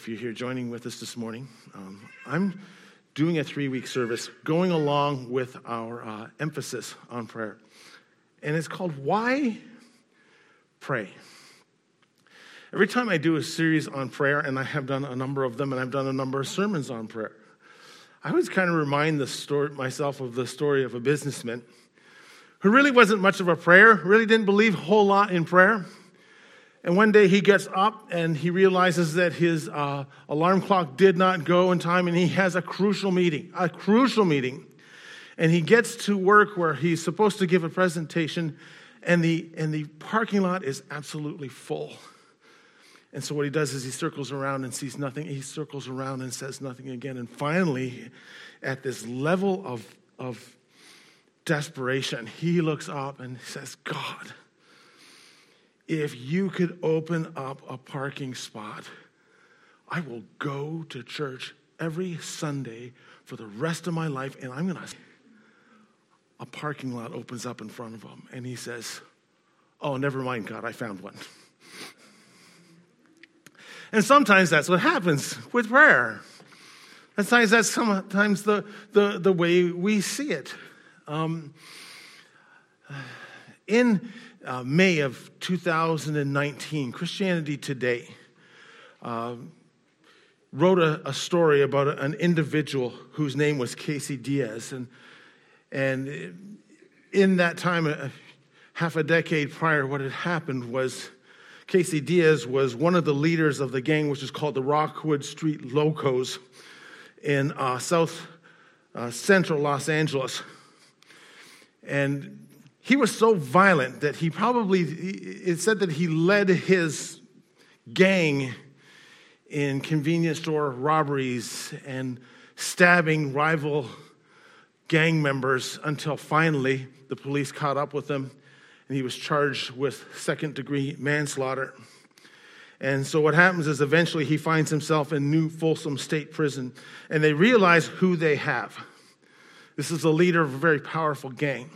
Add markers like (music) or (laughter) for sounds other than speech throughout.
If you're here joining with us this morning, um, I'm doing a three week service going along with our uh, emphasis on prayer. And it's called Why Pray? Every time I do a series on prayer, and I have done a number of them, and I've done a number of sermons on prayer, I always kind of remind the story, myself of the story of a businessman who really wasn't much of a prayer, really didn't believe a whole lot in prayer. And one day he gets up and he realizes that his uh, alarm clock did not go in time and he has a crucial meeting, a crucial meeting. And he gets to work where he's supposed to give a presentation and the, and the parking lot is absolutely full. And so what he does is he circles around and sees nothing. He circles around and says nothing again. And finally, at this level of, of desperation, he looks up and says, God, if you could open up a parking spot, I will go to church every Sunday for the rest of my life, and I'm going to. A parking lot opens up in front of him, and he says, Oh, never mind, God, I found one. And sometimes that's what happens with prayer. Sometimes that's sometimes the, the, the way we see it. Um, in uh, May of 2019, Christianity Today uh, wrote a, a, story about an individual whose name was Casey Diaz. And, and in that time, uh, half a decade prior, what had happened was Casey Diaz was one of the leaders of the gang, which is called the Rockwood Street Locos in uh, south uh, central Los Angeles. And he was so violent that he probably, it said that he led his gang in convenience store robberies and stabbing rival gang members until finally the police caught up with him and he was charged with second degree manslaughter. And so what happens is eventually he finds himself in New Folsom State Prison and they realize who they have. This is the leader of a very powerful gang.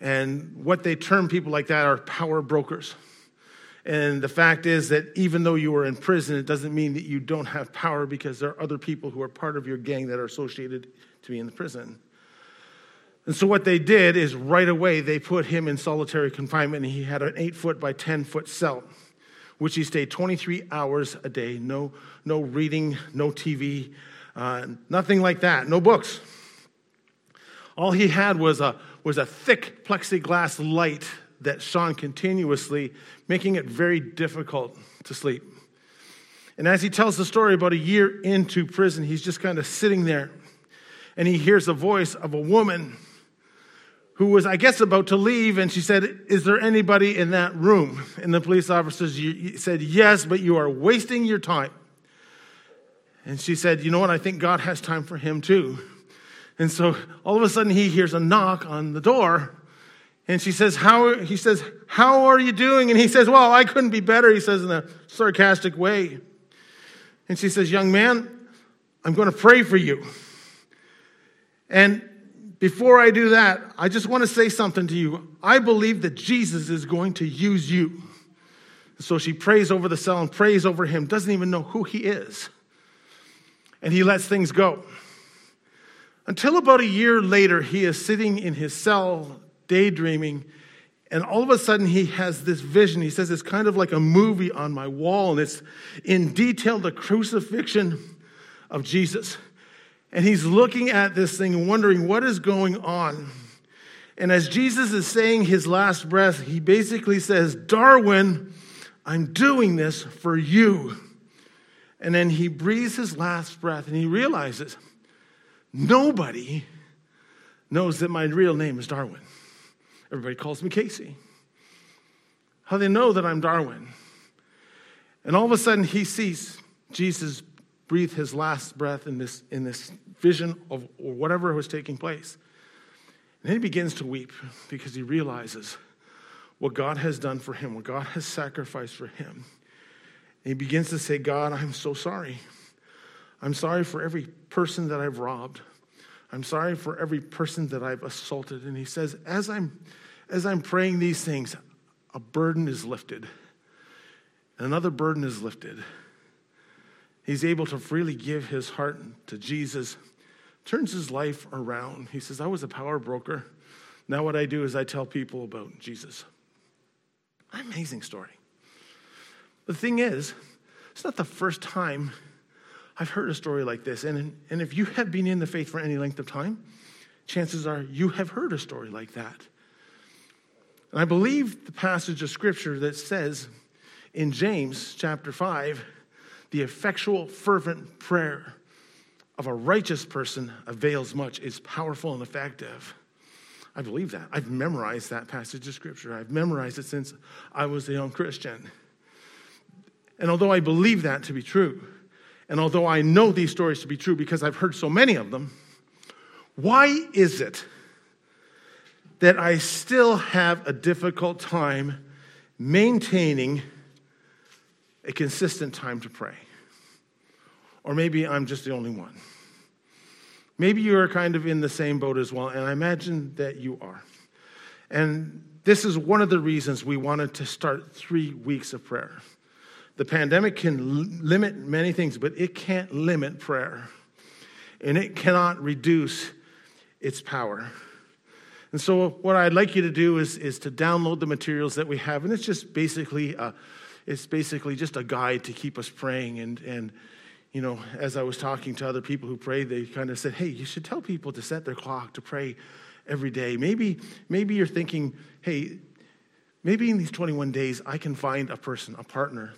And what they term people like that are power brokers. And the fact is that even though you are in prison, it doesn't mean that you don't have power because there are other people who are part of your gang that are associated to be in the prison. And so what they did is right away they put him in solitary confinement and he had an eight foot by 10 foot cell, which he stayed 23 hours a day. No, no reading, no TV, uh, nothing like that, no books. All he had was a, was a thick plexiglass light that shone continuously, making it very difficult to sleep. And as he tells the story about a year into prison, he's just kind of sitting there and he hears the voice of a woman who was, I guess, about to leave. And she said, Is there anybody in that room? And the police officers said, Yes, but you are wasting your time. And she said, You know what? I think God has time for him too. And so all of a sudden he hears a knock on the door. And she says, How he says, How are you doing? And he says, Well, I couldn't be better, he says in a sarcastic way. And she says, Young man, I'm going to pray for you. And before I do that, I just want to say something to you. I believe that Jesus is going to use you. So she prays over the cell and prays over him, doesn't even know who he is. And he lets things go. Until about a year later, he is sitting in his cell, daydreaming, and all of a sudden he has this vision. He says it's kind of like a movie on my wall, and it's in detail the crucifixion of Jesus. And he's looking at this thing and wondering what is going on. And as Jesus is saying his last breath, he basically says, Darwin, I'm doing this for you. And then he breathes his last breath and he realizes, Nobody knows that my real name is Darwin. Everybody calls me Casey. How they know that I'm Darwin? And all of a sudden, he sees Jesus breathe his last breath in this, in this vision of or whatever was taking place. And then he begins to weep because he realizes what God has done for him, what God has sacrificed for him. And he begins to say, God, I'm so sorry. I'm sorry for every person that I've robbed. I'm sorry for every person that I've assaulted. And he says, as I'm, as I'm praying these things, a burden is lifted. And another burden is lifted. He's able to freely give his heart to Jesus, turns his life around. He says, I was a power broker. Now, what I do is I tell people about Jesus. Amazing story. The thing is, it's not the first time I've heard a story like this. And, and if you have been in the faith for any length of time, chances are you have heard a story like that. And I believe the passage of scripture that says in James chapter 5 the effectual, fervent prayer of a righteous person avails much, is powerful and effective. I believe that. I've memorized that passage of scripture. I've memorized it since I was a young Christian. And although I believe that to be true, and although I know these stories to be true because I've heard so many of them, why is it that I still have a difficult time maintaining a consistent time to pray? Or maybe I'm just the only one. Maybe you are kind of in the same boat as well, and I imagine that you are. And this is one of the reasons we wanted to start three weeks of prayer. The pandemic can limit many things, but it can't limit prayer. And it cannot reduce its power. And so, what I'd like you to do is, is to download the materials that we have. And it's just basically, a, it's basically just a guide to keep us praying. And, and, you know, as I was talking to other people who pray, they kind of said, hey, you should tell people to set their clock to pray every day. Maybe, maybe you're thinking, hey, maybe in these 21 days, I can find a person, a partner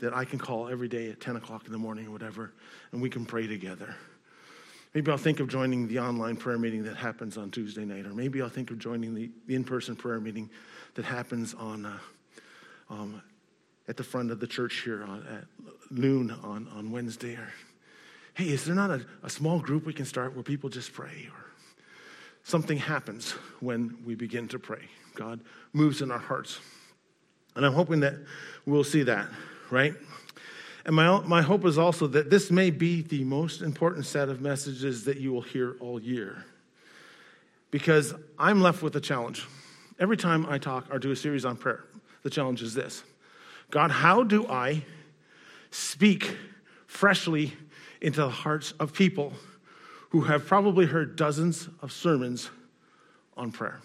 that I can call every day at 10 o'clock in the morning or whatever, and we can pray together. Maybe I'll think of joining the online prayer meeting that happens on Tuesday night, or maybe I'll think of joining the, in person prayer meeting that happens on, uh, um, at the front of the church here on, at noon on, on Wednesday. Or, hey, is there not a, a small group we can start where people just pray? Or something happens when we begin to pray. God moves in our hearts. And I'm hoping that we'll see that right? And my, my hope is also that this may be the most important set of messages that you will hear all year. Because I'm left with a challenge. Every time I talk or do a series on prayer, the challenge is this God, how do I speak freshly into the hearts of people who have probably heard dozens of sermons on prayer?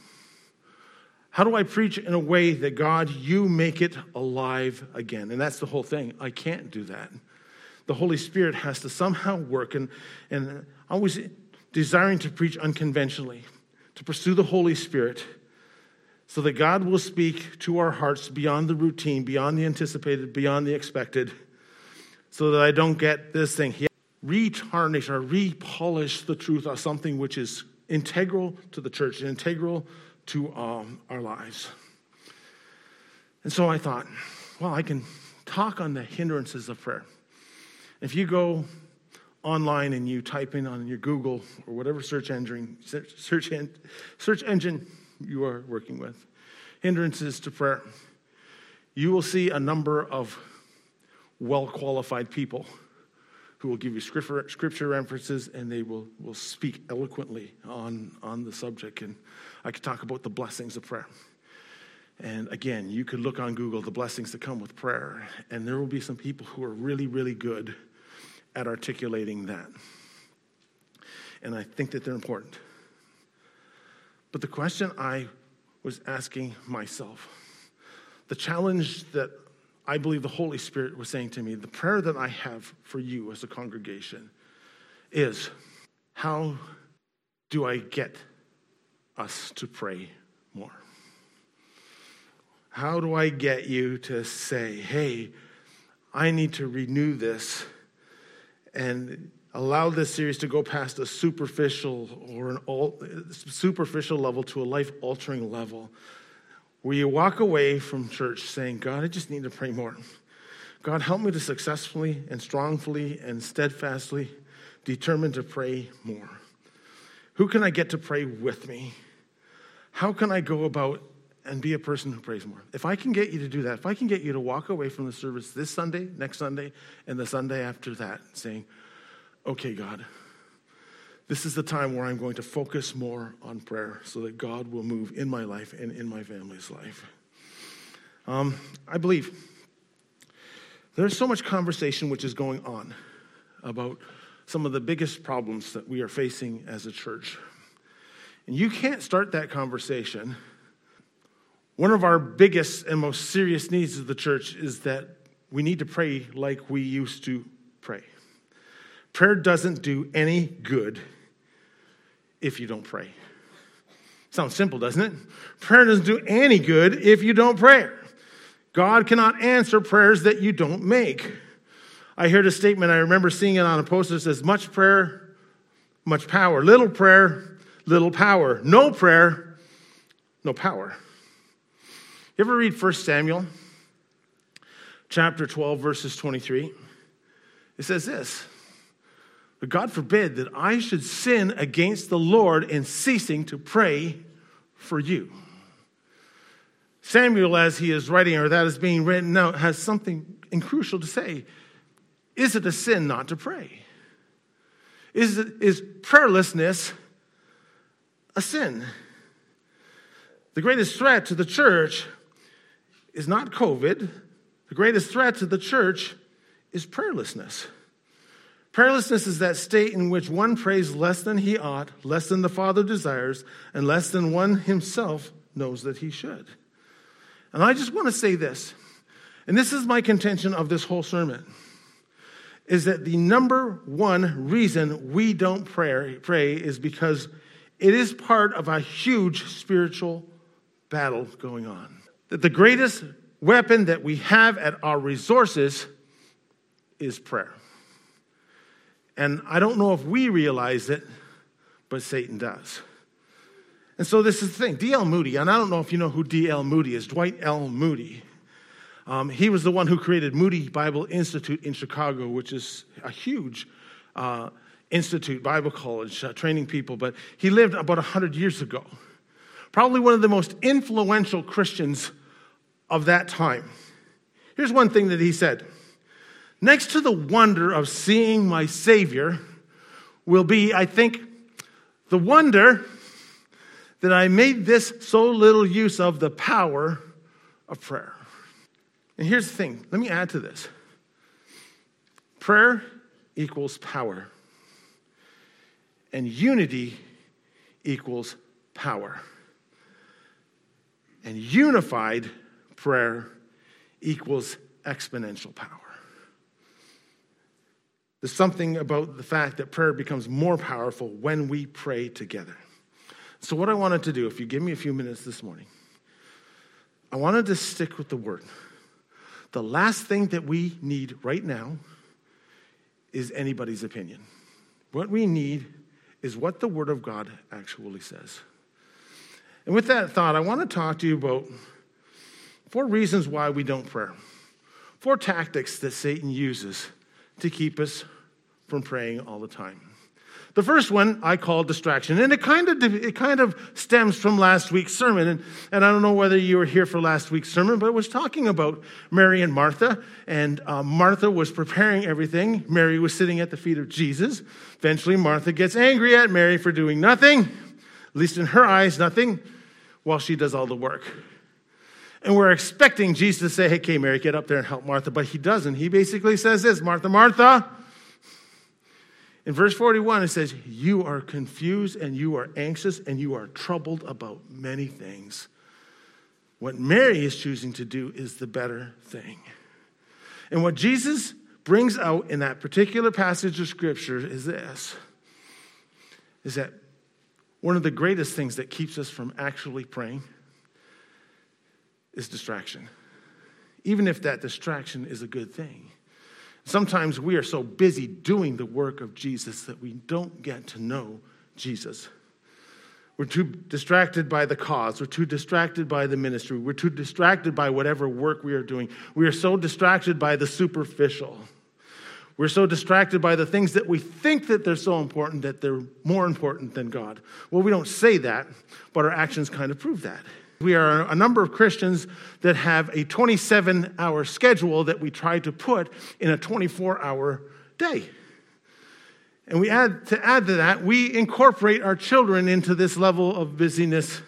How do I preach in a way that God, you make it alive again? And that's the whole thing. I can't do that. The Holy Spirit has to somehow work, and, and always desiring to preach unconventionally, to pursue the Holy Spirit, so that God will speak to our hearts beyond the routine, beyond the anticipated, beyond the expected, so that I don't get this thing. Retarnish or repolish the truth of something which is integral to the church, integral to um, our lives. And so I thought, well, I can talk on the hindrances of prayer. If you go online and you type in on your Google or whatever search engine, search, search engine you are working with, hindrances to prayer, you will see a number of well qualified people who will give you scripture, scripture references and they will, will speak eloquently on, on the subject. And I could talk about the blessings of prayer. And again, you could look on Google the blessings that come with prayer, and there will be some people who are really, really good at articulating that. And I think that they're important. But the question I was asking myself, the challenge that I believe the Holy Spirit was saying to me, the prayer that I have for you as a congregation is how do I get us to pray more? How do I get you to say, hey, I need to renew this and allow this series to go past a superficial or an all, superficial level to a life altering level where you walk away from church saying, God, I just need to pray more. God, help me to successfully and strongly and steadfastly determine to pray more. Who can I get to pray with me? How can I go about and be a person who prays more? If I can get you to do that, if I can get you to walk away from the service this Sunday, next Sunday, and the Sunday after that, saying, okay, God, this is the time where I'm going to focus more on prayer so that God will move in my life and in my family's life. Um, I believe there's so much conversation which is going on about some of the biggest problems that we are facing as a church. And you can't start that conversation. One of our biggest and most serious needs of the church is that we need to pray like we used to pray. Prayer doesn't do any good if you don't pray. Sounds simple, doesn't it? Prayer doesn't do any good if you don't pray. God cannot answer prayers that you don't make. I heard a statement, I remember seeing it on a poster that says, Much prayer, much power. Little prayer, little power. No prayer, no power. You ever read 1 Samuel chapter 12, verses 23? It says this But God forbid that I should sin against the Lord in ceasing to pray for you. Samuel, as he is writing, or that is being written out, has something crucial to say. Is it a sin not to pray? Is, it, is prayerlessness a sin? The greatest threat to the church is not COVID. The greatest threat to the church is prayerlessness. Prayerlessness is that state in which one prays less than he ought, less than the Father desires, and less than one himself knows that he should. And I just want to say this, and this is my contention of this whole sermon is that the number one reason we don't pray, pray is because it is part of a huge spiritual battle going on. That the greatest weapon that we have at our resources is prayer. And I don't know if we realize it, but Satan does. And so this is the thing. D.L. Moody, and I don't know if you know who D.L. Moody is, Dwight L. Moody. Um, he was the one who created Moody Bible Institute in Chicago, which is a huge uh, institute, Bible college, uh, training people. But he lived about 100 years ago. Probably one of the most influential Christians of that time. Here's one thing that he said Next to the wonder of seeing my Savior will be, I think, the wonder that I made this so little use of the power of prayer. And here's the thing let me add to this prayer equals power, and unity equals power. And unified prayer equals exponential power. There's something about the fact that prayer becomes more powerful when we pray together. So, what I wanted to do, if you give me a few minutes this morning, I wanted to stick with the word. The last thing that we need right now is anybody's opinion. What we need is what the Word of God actually says. And with that thought, I want to talk to you about four reasons why we don't pray, four tactics that Satan uses to keep us from praying all the time. The first one I call distraction, and it kind of it kind of stems from last week's sermon. And, and I don't know whether you were here for last week's sermon, but it was talking about Mary and Martha. And uh, Martha was preparing everything. Mary was sitting at the feet of Jesus. Eventually, Martha gets angry at Mary for doing nothing, at least in her eyes, nothing, while she does all the work. And we're expecting Jesus to say, "Hey, okay, Mary, get up there and help Martha," but he doesn't. He basically says this, "Martha, Martha." In verse 41, it says, You are confused and you are anxious and you are troubled about many things. What Mary is choosing to do is the better thing. And what Jesus brings out in that particular passage of scripture is this is that one of the greatest things that keeps us from actually praying is distraction. Even if that distraction is a good thing. Sometimes we are so busy doing the work of Jesus that we don't get to know Jesus. We're too distracted by the cause. We're too distracted by the ministry. We're too distracted by whatever work we are doing. We are so distracted by the superficial. We're so distracted by the things that we think that they're so important that they're more important than God. Well, we don't say that, but our actions kind of prove that. We are a number of Christians that have a 27 hour schedule that we try to put in a 24 hour day. And we add to add to that, we incorporate our children into this level of busyness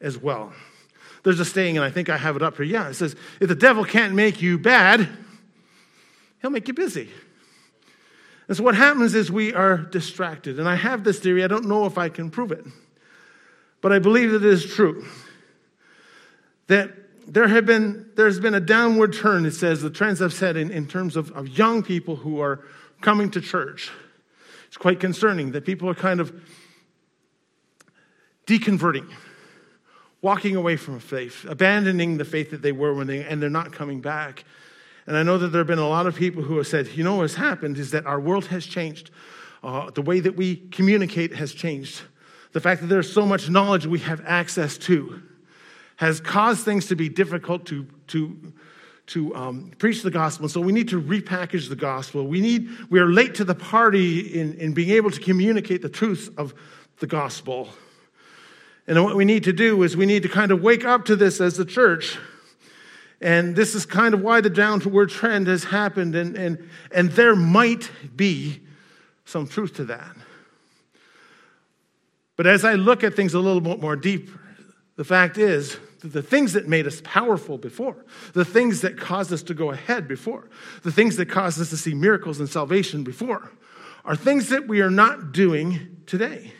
as well. There's a saying, and I think I have it up here. Yeah, it says, if the devil can't make you bad, he'll make you busy. And so what happens is we are distracted. And I have this theory, I don't know if I can prove it, but I believe that it is true. That there have been, there's been a downward turn, it says, the trends have said in, in terms of, of young people who are coming to church. It's quite concerning that people are kind of deconverting, walking away from faith, abandoning the faith that they were when they, and they're not coming back. And I know that there have been a lot of people who have said, you know, what's happened is that our world has changed. Uh, the way that we communicate has changed. The fact that there's so much knowledge we have access to has caused things to be difficult to, to, to um, preach the gospel. So we need to repackage the gospel. We need, we are late to the party in, in being able to communicate the truth of the gospel. And what we need to do is we need to kind of wake up to this as the church. And this is kind of why the downward trend has happened. And, and, and there might be some truth to that. But as I look at things a little bit more deep, the fact is the things that made us powerful before, the things that caused us to go ahead before, the things that caused us to see miracles and salvation before, are things that we are not doing today.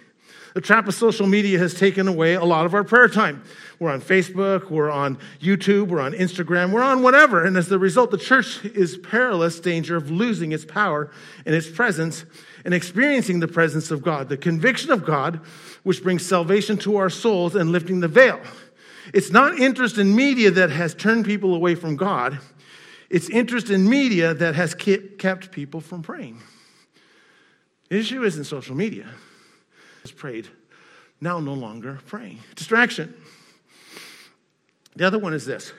The trap of social media has taken away a lot of our prayer time. We're on Facebook, we're on YouTube, we're on Instagram, we're on whatever. And as the result, the church is perilous danger of losing its power and its presence and experiencing the presence of God, the conviction of God, which brings salvation to our souls and lifting the veil. It's not interest in media that has turned people away from God. It's interest in media that has kept people from praying. The issue isn't social media prayed, now no longer praying. Distraction. The other one is this,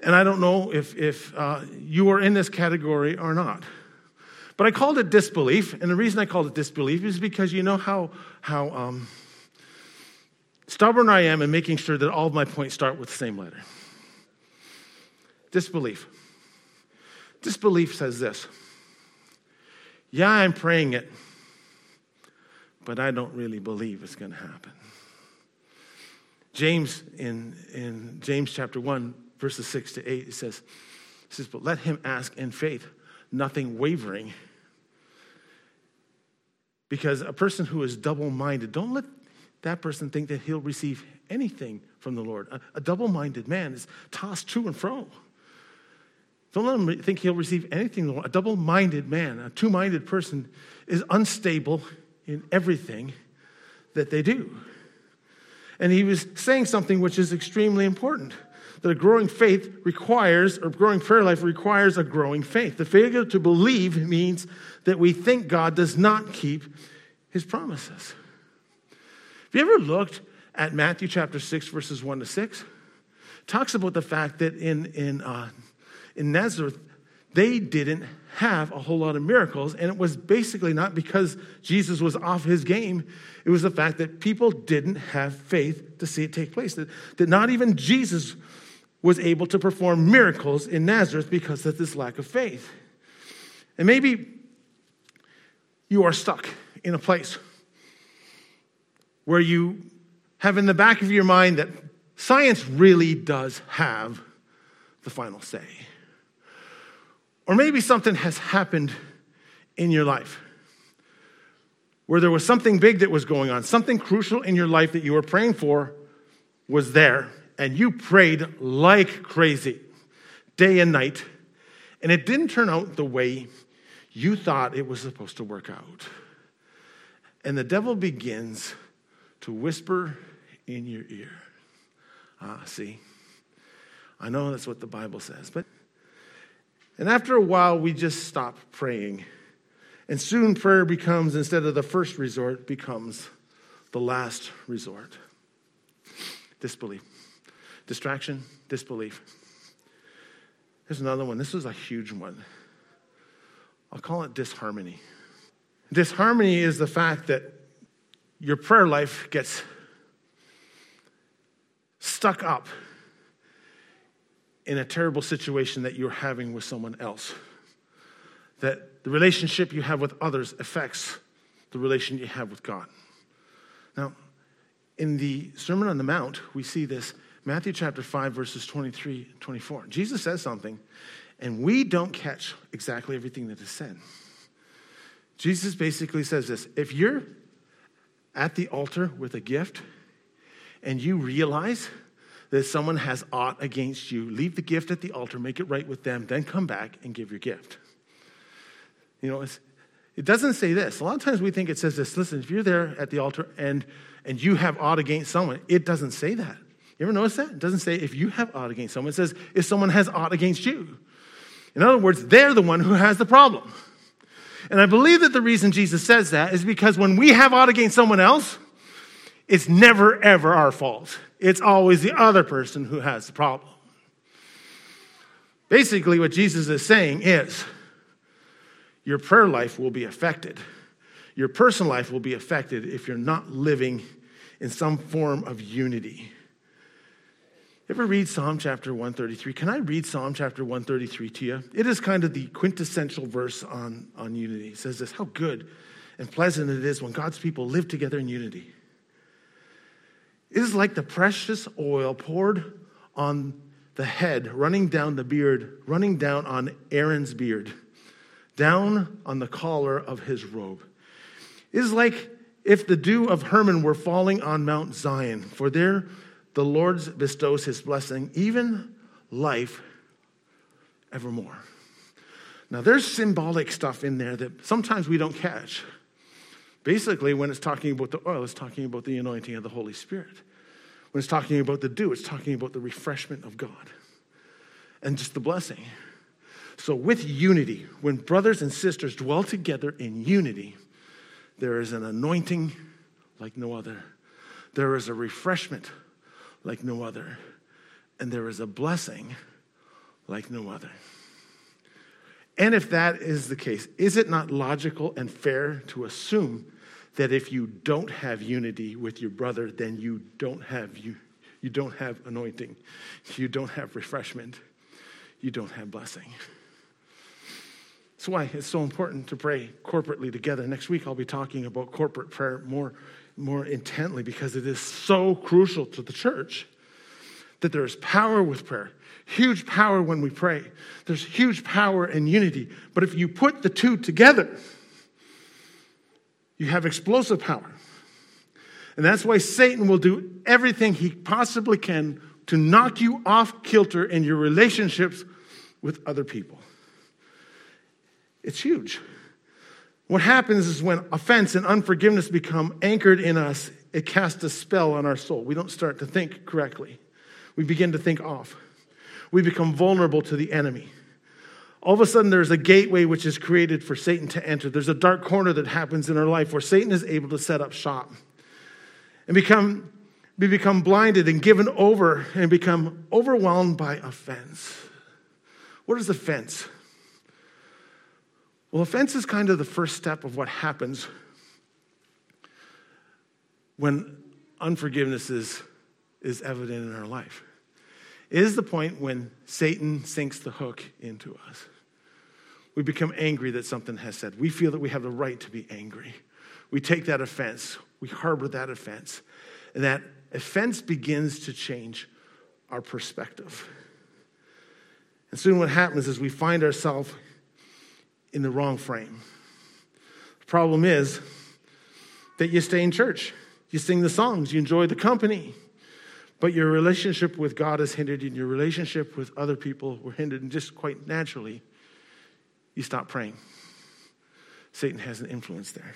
and I don't know if, if uh, you are in this category or not, but I called it disbelief, and the reason I called it disbelief is because you know how, how um, stubborn I am in making sure that all of my points start with the same letter. Disbelief. Disbelief says this Yeah, I'm praying it but I don't really believe it's going to happen. James, in, in James chapter 1, verses 6 to 8, it says, it says, But let him ask in faith, nothing wavering. Because a person who is double minded, don't let that person think that he'll receive anything from the Lord. A, a double minded man is tossed to and fro. Don't let him think he'll receive anything. A double minded man, a two minded person, is unstable in everything that they do. And he was saying something which is extremely important that a growing faith requires, or growing prayer life requires a growing faith. The failure to believe means that we think God does not keep his promises. Have you ever looked at Matthew chapter 6, verses 1 to 6? Talks about the fact that in, in, uh, in Nazareth, they didn't have a whole lot of miracles. And it was basically not because Jesus was off his game, it was the fact that people didn't have faith to see it take place. That, that not even Jesus was able to perform miracles in Nazareth because of this lack of faith. And maybe you are stuck in a place where you have in the back of your mind that science really does have the final say. Or maybe something has happened in your life where there was something big that was going on, something crucial in your life that you were praying for was there, and you prayed like crazy, day and night, and it didn't turn out the way you thought it was supposed to work out. And the devil begins to whisper in your ear. Ah, see, I know that's what the Bible says, but and after a while, we just stop praying. And soon prayer becomes, instead of the first resort, becomes the last resort. Disbelief. Distraction, disbelief. Here's another one. This is a huge one. I'll call it disharmony. Disharmony is the fact that your prayer life gets stuck up in a terrible situation that you're having with someone else. That the relationship you have with others affects the relation you have with God. Now, in the Sermon on the Mount, we see this Matthew chapter 5, verses 23 and 24. Jesus says something, and we don't catch exactly everything that is said. Jesus basically says this if you're at the altar with a gift and you realize that someone has aught against you, leave the gift at the altar, make it right with them, then come back and give your gift. You know, it doesn't say this. A lot of times we think it says this. Listen, if you're there at the altar and, and you have aught against someone, it doesn't say that. You ever notice that? It doesn't say if you have aught against someone. It says if someone has aught against you. In other words, they're the one who has the problem. And I believe that the reason Jesus says that is because when we have ought against someone else, it's never, ever our fault. It's always the other person who has the problem. Basically, what Jesus is saying is your prayer life will be affected. Your personal life will be affected if you're not living in some form of unity. Ever read Psalm chapter 133? Can I read Psalm chapter 133 to you? It is kind of the quintessential verse on, on unity. It says this How good and pleasant it is when God's people live together in unity. It is like the precious oil poured on the head, running down the beard, running down on Aaron's beard, down on the collar of his robe. It is like if the dew of Hermon were falling on Mount Zion, for there the Lord bestows his blessing, even life evermore. Now, there's symbolic stuff in there that sometimes we don't catch. Basically, when it's talking about the oil, it's talking about the anointing of the Holy Spirit. When it's talking about the dew, it's talking about the refreshment of God and just the blessing. So, with unity, when brothers and sisters dwell together in unity, there is an anointing like no other. There is a refreshment like no other. And there is a blessing like no other. And if that is the case, is it not logical and fair to assume that if you don't have unity with your brother, then you don't have you, you don't have anointing, you don't have refreshment, you don't have blessing. That's why it's so important to pray corporately together. Next week I'll be talking about corporate prayer more more intently because it is so crucial to the church that there is power with prayer. Huge power when we pray. There's huge power in unity. But if you put the two together, you have explosive power. And that's why Satan will do everything he possibly can to knock you off kilter in your relationships with other people. It's huge. What happens is when offense and unforgiveness become anchored in us, it casts a spell on our soul. We don't start to think correctly. We begin to think off. We become vulnerable to the enemy. All of a sudden, there's a gateway which is created for Satan to enter. There's a dark corner that happens in our life where Satan is able to set up shop and become, we become blinded and given over and become overwhelmed by offense. What is offense? Well, offense is kind of the first step of what happens when unforgiveness is, is evident in our life. It is the point when Satan sinks the hook into us. We become angry that something has said. We feel that we have the right to be angry. We take that offense, we harbor that offense, and that offense begins to change our perspective. And soon what happens is we find ourselves in the wrong frame. The problem is that you stay in church, you sing the songs, you enjoy the company, but your relationship with God is hindered, and your relationship with other people were hindered, and just quite naturally, you stop praying. Satan has an influence there.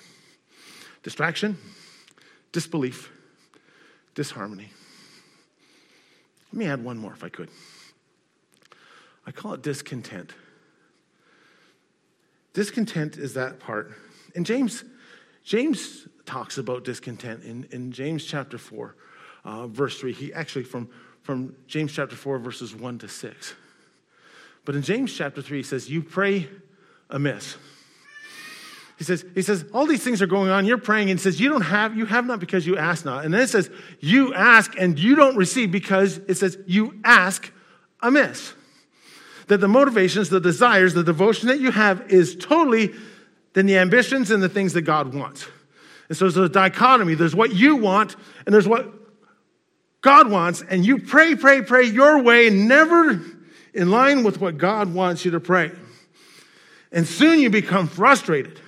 Distraction, disbelief, disharmony. Let me add one more if I could. I call it discontent. Discontent is that part. And James, James talks about discontent in, in James chapter 4, uh, verse 3. He actually, from, from James chapter 4, verses 1 to 6. But in James chapter 3, he says, You pray amiss. He says, he says, all these things are going on. You're praying and says, you don't have, you have not because you ask not. And then it says, you ask and you don't receive because it says, you ask amiss that the motivations, the desires, the devotion that you have is totally than the ambitions and the things that God wants. And so there's a dichotomy. There's what you want, and there's what God wants, and you pray, pray, pray your way, never in line with what God wants you to pray. And soon you become frustrated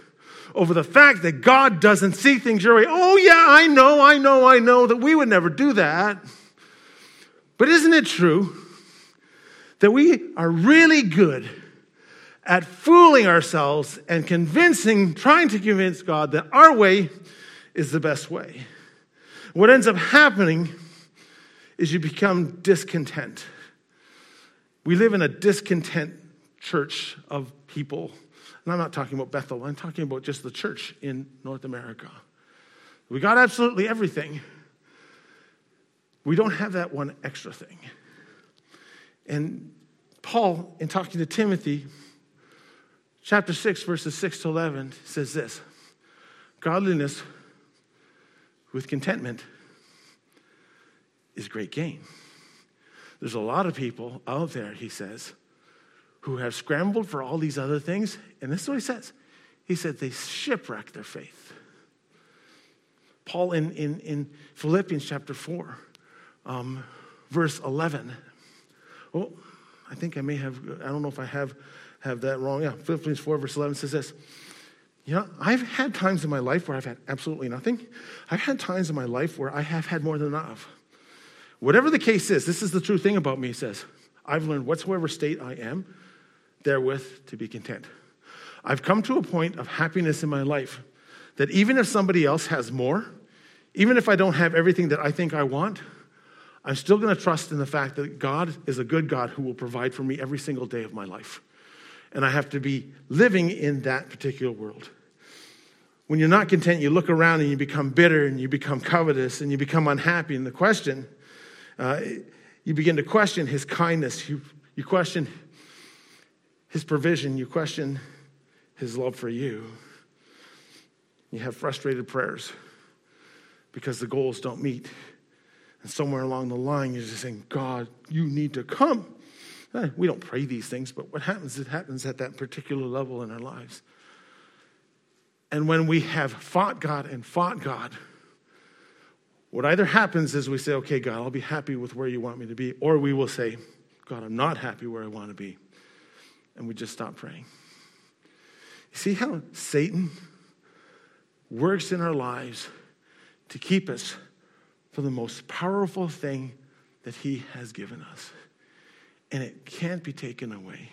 over the fact that God doesn't see things your way. Oh, yeah, I know, I know, I know that we would never do that. But isn't it true that we are really good at fooling ourselves and convincing, trying to convince God that our way is the best way? What ends up happening is you become discontent. We live in a discontent church of people. And I'm not talking about Bethel, I'm talking about just the church in North America. We got absolutely everything. We don't have that one extra thing. And Paul, in talking to Timothy, chapter 6, verses 6 to 11, says this Godliness with contentment is great gain. There's a lot of people out there, he says, who have scrambled for all these other things. And this is what he says He said they shipwreck their faith. Paul in, in, in Philippians chapter 4, um, verse 11. Oh, I think I may have, I don't know if I have, have that wrong. Yeah, Philippians 4, verse 11 says this. You know, I've had times in my life where I've had absolutely nothing. I've had times in my life where I have had more than enough. Whatever the case is, this is the true thing about me, he says. I've learned whatsoever state I am, therewith to be content. I've come to a point of happiness in my life that even if somebody else has more, even if I don't have everything that I think I want, I'm still going to trust in the fact that God is a good God who will provide for me every single day of my life. And I have to be living in that particular world. When you're not content, you look around and you become bitter and you become covetous and you become unhappy. And the question, uh, you begin to question his kindness. You, you question his provision, you question his love for you. You have frustrated prayers because the goals don't meet. And somewhere along the line, you're just saying, God, you need to come. Eh, we don't pray these things, but what happens, it happens at that particular level in our lives. And when we have fought God and fought God, what either happens is we say, okay, God, I'll be happy with where you want me to be, or we will say, God, I'm not happy where I want to be and we just stop praying. You see how Satan works in our lives to keep us from the most powerful thing that he has given us. And it can't be taken away.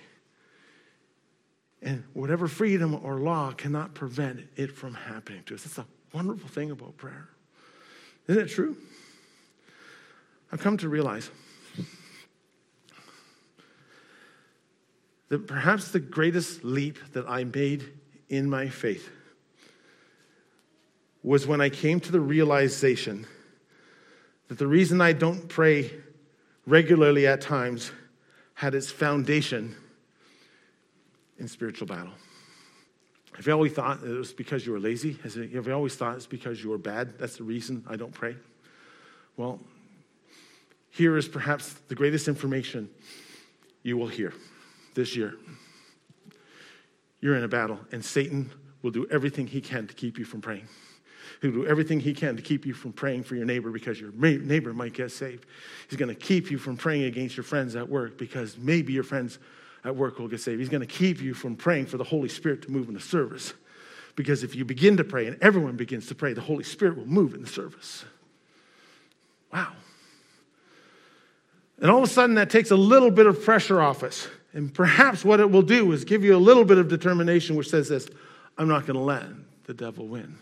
And whatever freedom or law cannot prevent it from happening to us. That's a wonderful thing about prayer. Isn't it true? I've come to realize that perhaps the greatest leap that I made in my faith was when I came to the realization that the reason I don't pray regularly at times had its foundation in spiritual battle. Have you always thought it was because you were lazy? Have you always thought it's because you were bad? That's the reason I don't pray? Well, here is perhaps the greatest information you will hear this year. You're in a battle, and Satan will do everything he can to keep you from praying. He'll do everything he can to keep you from praying for your neighbor because your neighbor might get saved. He's going to keep you from praying against your friends at work because maybe your friends at work will get saved. He's going to keep you from praying for the Holy Spirit to move in the service. Because if you begin to pray and everyone begins to pray, the Holy Spirit will move in the service. Wow. And all of a sudden, that takes a little bit of pressure off us. And perhaps what it will do is give you a little bit of determination which says this I'm not going to let the devil win.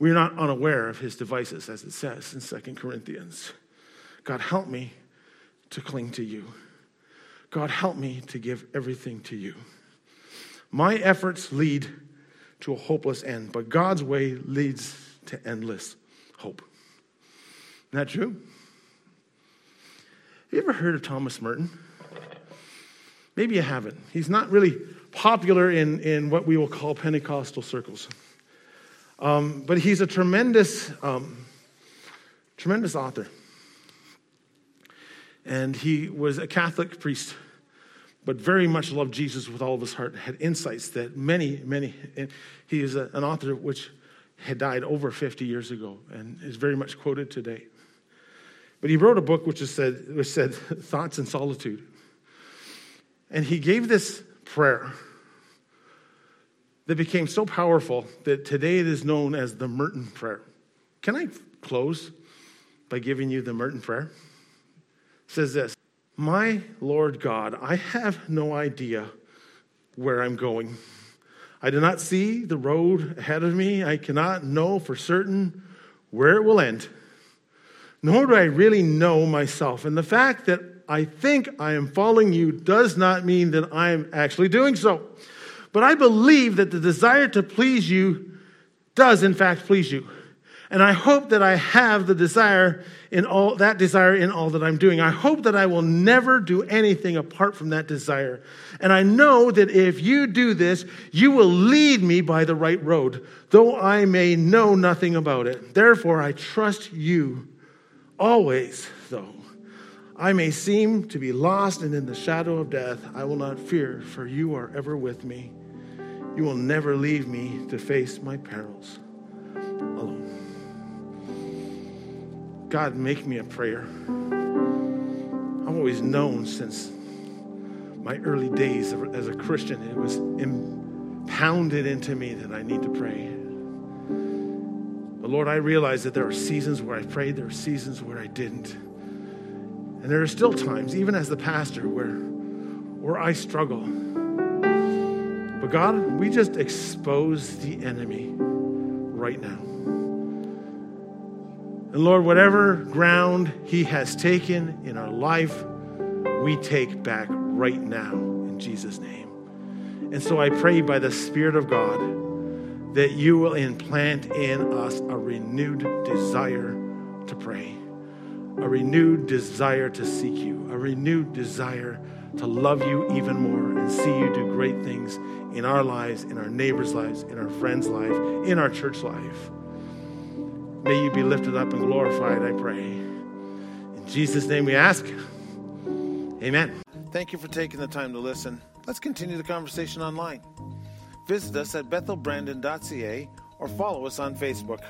We're not unaware of his devices, as it says in Second Corinthians. God, help me to cling to you. God, help me to give everything to you. My efforts lead to a hopeless end, but God's way leads to endless hope. Isn't that true? Have you ever heard of Thomas Merton? Maybe you haven't. He's not really popular in, in what we will call Pentecostal circles. Um, but he's a tremendous, um, tremendous author. And he was a Catholic priest, but very much loved Jesus with all of his heart, had insights that many, many, he is a, an author which had died over 50 years ago and is very much quoted today. But he wrote a book which, is said, which said (laughs) Thoughts in Solitude. And he gave this prayer that became so powerful that today it is known as the Merton Prayer. Can I close by giving you the Merton Prayer? It says this My Lord God, I have no idea where I'm going. I do not see the road ahead of me. I cannot know for certain where it will end. Nor do I really know myself. And the fact that I think I am following you does not mean that I am actually doing so. But I believe that the desire to please you does, in fact, please you. And I hope that I have the desire in all that desire in all that I'm doing. I hope that I will never do anything apart from that desire. And I know that if you do this, you will lead me by the right road, though I may know nothing about it. Therefore, I trust you always, though. I may seem to be lost and in the shadow of death, I will not fear, for you are ever with me. You will never leave me to face my perils alone. God, make me a prayer. I've always known since my early days as a Christian, it was impounded into me that I need to pray. But Lord, I realize that there are seasons where I prayed, there are seasons where I didn't. And there are still times, even as the pastor, where, where I struggle. God, we just expose the enemy right now. And Lord, whatever ground He has taken in our life, we take back right now in Jesus' name. And so I pray by the Spirit of God that you will implant in us a renewed desire to pray, a renewed desire to seek you, a renewed desire to love you even more and see you do great things in our lives, in our neighbors' lives, in our friends' life, in our church life. May you be lifted up and glorified, I pray. In Jesus' name we ask. Amen. Thank you for taking the time to listen. Let's continue the conversation online. Visit us at bethelbrandon.ca or follow us on Facebook.